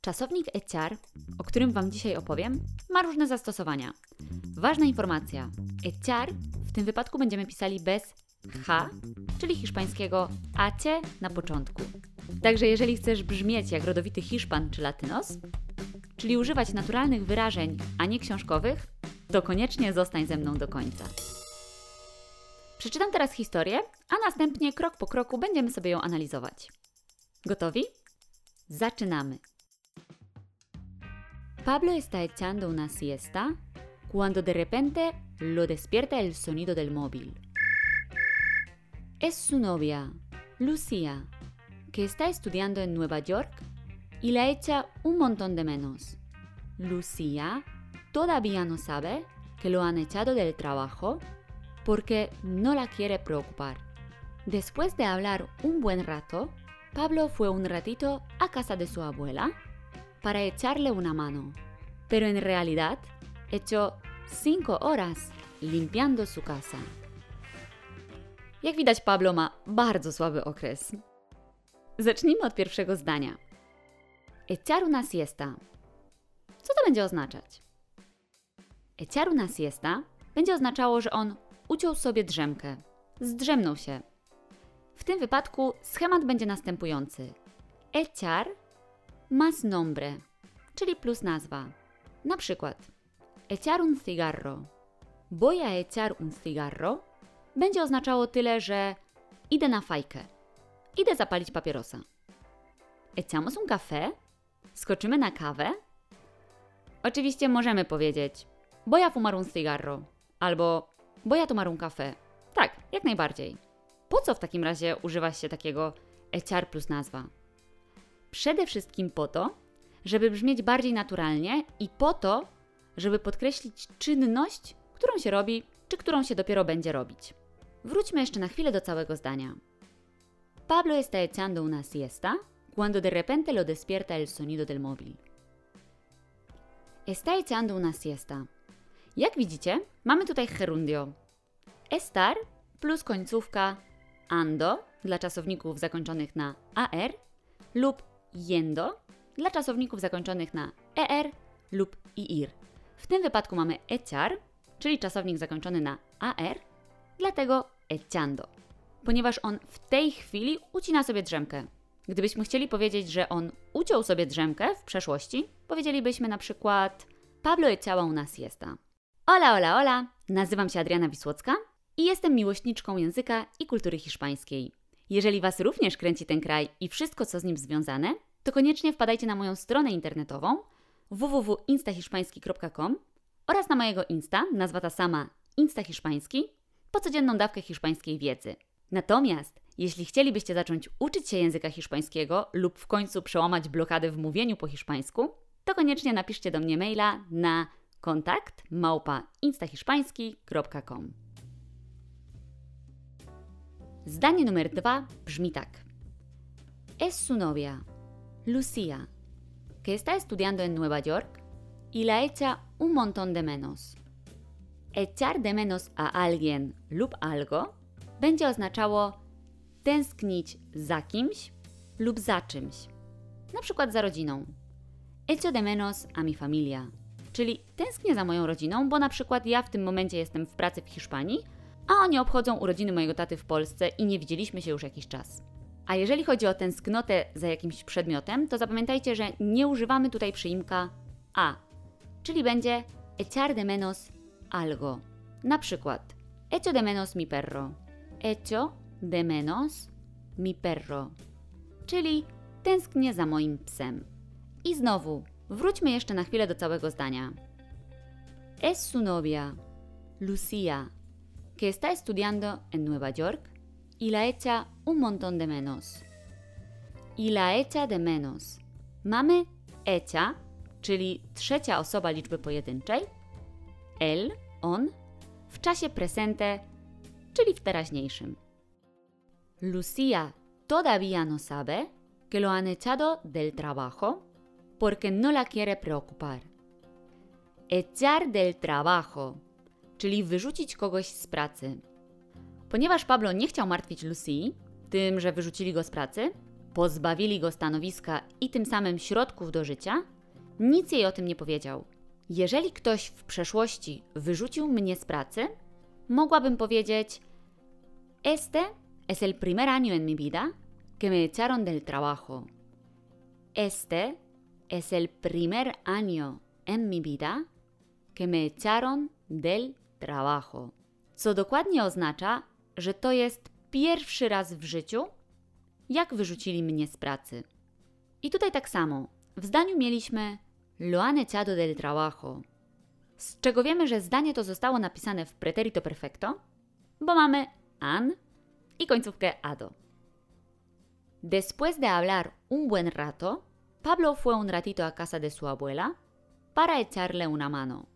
Czasownik echar, o którym Wam dzisiaj opowiem, ma różne zastosowania. Ważna informacja: echar w tym wypadku będziemy pisali bez h, czyli hiszpańskiego acie na początku. Także jeżeli chcesz brzmieć jak rodowity Hiszpan czy Latynos, czyli używać naturalnych wyrażeń, a nie książkowych, to koniecznie zostań ze mną do końca. Przeczytam teraz historię, a następnie krok po kroku będziemy sobie ją analizować. Gotowi? Zaczynamy! Pablo está echando una siesta cuando de repente lo despierta el sonido del móvil. Es su novia, Lucía, que está estudiando en Nueva York y la echa un montón de menos. Lucía todavía no sabe que lo han echado del trabajo porque no la quiere preocupar. Después de hablar un buen rato, Pablo fue un ratito a casa de su abuela para echarle una mano, pero en realidad echó cinco horas limpiando su casa. Jak widać, Pablo ma bardzo słaby okres. Zacznijmy od pierwszego zdania. Echar una siesta. Co to będzie oznaczać? Echar una siesta będzie oznaczało, że on uciął sobie drzemkę, zdrzemnął się. W tym wypadku schemat będzie następujący. Echar más nombre, czyli plus nazwa. Na przykład echar un cigarro. Voy a echar un cigarro będzie oznaczało tyle, że idę na fajkę. Idę zapalić papierosa. Echamos un café? Skoczymy na kawę? Oczywiście możemy powiedzieć voy a fumar un cigarro albo voy a tomar un café. Tak, jak najbardziej. Po co w takim razie używa się takiego echar plus nazwa? Przede wszystkim po to, żeby brzmieć bardziej naturalnie i po to, żeby podkreślić czynność, którą się robi, czy którą się dopiero będzie robić. Wróćmy jeszcze na chwilę do całego zdania. Pablo está echando una siesta cuando de repente lo despierta el sonido del móvil. Está echando una siesta. Jak widzicie, mamy tutaj gerundio. Estar plus końcówka ando dla czasowników zakończonych na ar lub yendo dla czasowników zakończonych na er lub ir. W tym wypadku mamy echar, czyli czasownik zakończony na ar, dlatego echando, ponieważ on w tej chwili ucina sobie drzemkę. Gdybyśmy chcieli powiedzieć, że on uciął sobie drzemkę w przeszłości, powiedzielibyśmy na przykład Pablo echała una siesta. Hola, hola, hola! Nazywam się Adriana Wisłocka i jestem miłośniczką języka i kultury hiszpańskiej. Jeżeli Was również kręci ten kraj i wszystko, co z nim związane, to koniecznie wpadajcie na moją stronę internetową www.instahiszpański.com oraz na mojego Insta, nazwa ta sama Instahiszpański, po codzienną dawkę hiszpańskiej wiedzy. Natomiast, jeśli chcielibyście zacząć uczyć się języka hiszpańskiego lub w końcu przełamać blokadę w mówieniu po hiszpańsku, to koniecznie napiszcie do mnie maila na kontakt małpa instahiszpański.com. Zdanie numer dwa brzmi tak. Es su novia, Lucía, que está estudiando en Nueva York y la echa un montón de menos. Echar de menos a alguien lub algo będzie oznaczało tęsknić za kimś lub za czymś. Na przykład za rodziną. Echo de menos a mi familia. Czyli tęsknię za moją rodziną, bo na przykład ja w tym momencie jestem w pracy w Hiszpanii, a oni obchodzą urodziny mojego taty w Polsce i nie widzieliśmy się już jakiś czas. A jeżeli chodzi o tęsknotę za jakimś przedmiotem, to zapamiętajcie, że nie używamy tutaj przyimka a, czyli będzie echar de menos algo. Na przykład echo de menos mi perro. Echo de menos mi perro. Czyli tęsknię za moim psem. I znowu, wróćmy jeszcze na chwilę do całego zdania. Es su novia, Lucía, que está estudiando en Nueva York y la echa un montón de menos. Y la echa de menos. Mamy echa, czyli trzecia osoba liczby pojedynczej, el, on, w czasie presente, czyli w teraźniejszym. Lucía todavía no sabe que lo han echado del trabajo porque no la quiere preocupar. Echar del trabajo, czyli wyrzucić kogoś z pracy. Ponieważ Pablo nie chciał martwić Lucy tym, że wyrzucili go z pracy, pozbawili go stanowiska i tym samym środków do życia, nic jej o tym nie powiedział. Jeżeli ktoś w przeszłości wyrzucił mnie z pracy, mogłabym powiedzieć: Este es el primer año en mi vida que me echaron del trabajo. Este es el primer año en mi vida que me echaron del trabajo. Co dokładnie oznacza, że to jest pierwszy raz w życiu, jak wyrzucili mnie z pracy. I tutaj tak samo. W zdaniu mieliśmy lo han echado del trabajo, z czego wiemy, że zdanie to zostało napisane w preterito perfecto, bo mamy an i końcówkę ado. Después de hablar un buen rato, Pablo fue un ratito a casa de su abuela para echarle una mano.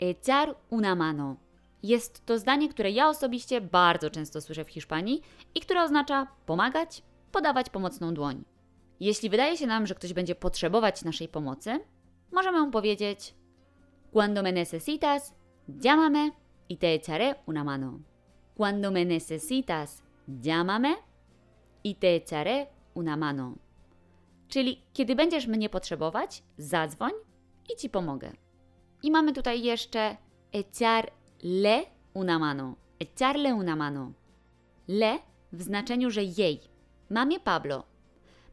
Echar una mano. Jest to zdanie, które ja osobiście bardzo często słyszę w Hiszpanii i które oznacza pomagać, podawać pomocną dłoń. Jeśli wydaje się nam, że ktoś będzie potrzebować naszej pomocy, możemy mu powiedzieć: Cuando me necesitas, llámame y te echaré una mano. Cuando me necesitas, llámame y te echaré una mano. Czyli kiedy będziesz mnie potrzebować, zadzwoń i ci pomogę. I mamy tutaj jeszcze echarle una mano. Echarle una mano. Le w znaczeniu, że jej. Mamie Pablo.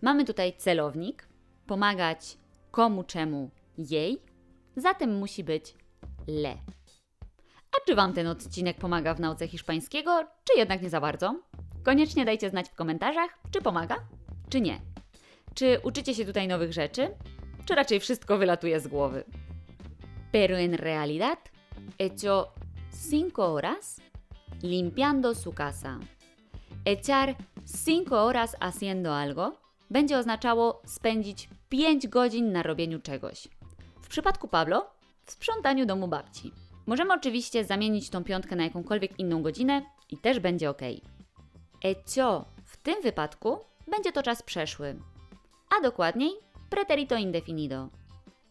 Mamy tutaj celownik, pomagać komu czemu jej, zatem musi być le. A czy Wam ten odcinek pomaga w nauce hiszpańskiego, czy jednak nie za bardzo? Koniecznie dajcie znać w komentarzach, czy pomaga, czy nie. Czy uczycie się tutaj nowych rzeczy, czy raczej wszystko wylatuje z głowy? Pero en realidad, hecho cinco horas limpiando su casa. Echar cinco horas haciendo algo będzie oznaczało spędzić 5 godzin na robieniu czegoś. W przypadku Pablo w sprzątaniu domu babci. Możemy oczywiście zamienić tą piątkę na jakąkolwiek inną godzinę i też będzie ok. Ecio w tym wypadku będzie to czas przeszły, a dokładniej preterito indefinido.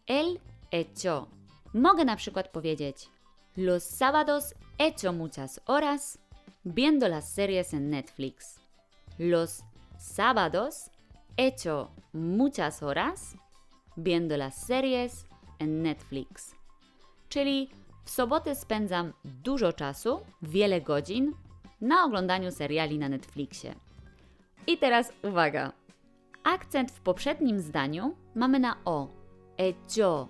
El hecho. Mogę na przykład powiedzieć Los sábados echo muchas horas viendo las series en Netflix. Los sábados echo muchas horas viendo las series en Netflix. Czyli w soboty spędzam dużo czasu, wiele godzin na oglądaniu seriali na Netflixie. I teraz uwaga. Akcent w poprzednim zdaniu mamy na o. Hecho.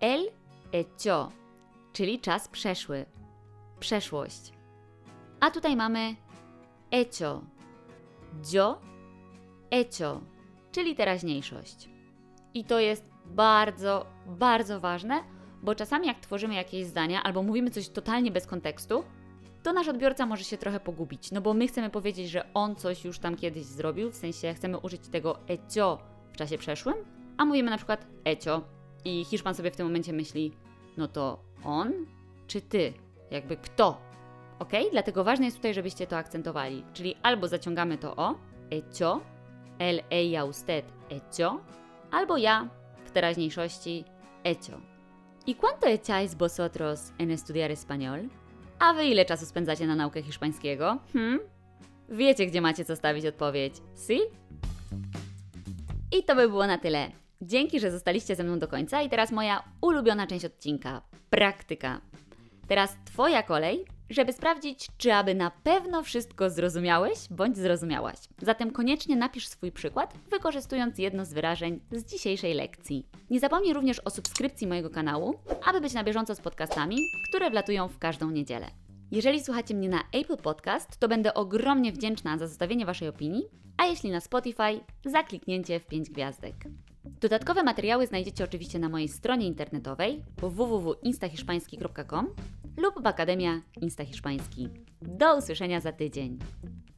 El hecho. Czyli czas przeszły. Przeszłość. A tutaj mamy hecho. Yo hecho, czyli teraźniejszość. I to jest bardzo, bardzo ważne, bo czasami jak tworzymy jakieś zdania albo mówimy coś totalnie bez kontekstu, to nasz odbiorca może się trochę pogubić, no bo my chcemy powiedzieć, że on coś już tam kiedyś zrobił, w sensie chcemy użyć tego ecio w czasie przeszłym, a mówimy na przykład ecio i Hiszpan sobie w tym momencie myśli, no to on czy ty? Jakby kto? Ok? Dlatego ważne jest tutaj, żebyście to akcentowali, czyli albo zaciągamy to o, ecio, el, ella, usted, ecio, albo ja w teraźniejszości ecio. ¿Y cuánto echáis vosotros en estudiar español? A wy ile czasu spędzacie na naukę hiszpańskiego? Hmm? Wiecie, gdzie macie co stawić odpowiedź. Si? I to by było na tyle. Dzięki, że zostaliście ze mną do końca i teraz moja ulubiona część odcinka praktyka. Teraz Twoja kolej, żeby sprawdzić, czy aby na pewno wszystko zrozumiałeś bądź zrozumiałaś. Zatem koniecznie napisz swój przykład, wykorzystując jedno z wyrażeń z dzisiejszej lekcji. Nie zapomnij również o subskrypcji mojego kanału, aby być na bieżąco z podcastami, które wlatują w każdą niedzielę. Jeżeli słuchacie mnie na Apple Podcast, to będę ogromnie wdzięczna za zostawienie Waszej opinii, a jeśli na Spotify, za kliknięcie w 5 gwiazdek. Dodatkowe materiały znajdziecie oczywiście na mojej stronie internetowej www.instahiszpański.com lub w Akademia Insta Hiszpański. Do usłyszenia za tydzień.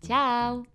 Ciao!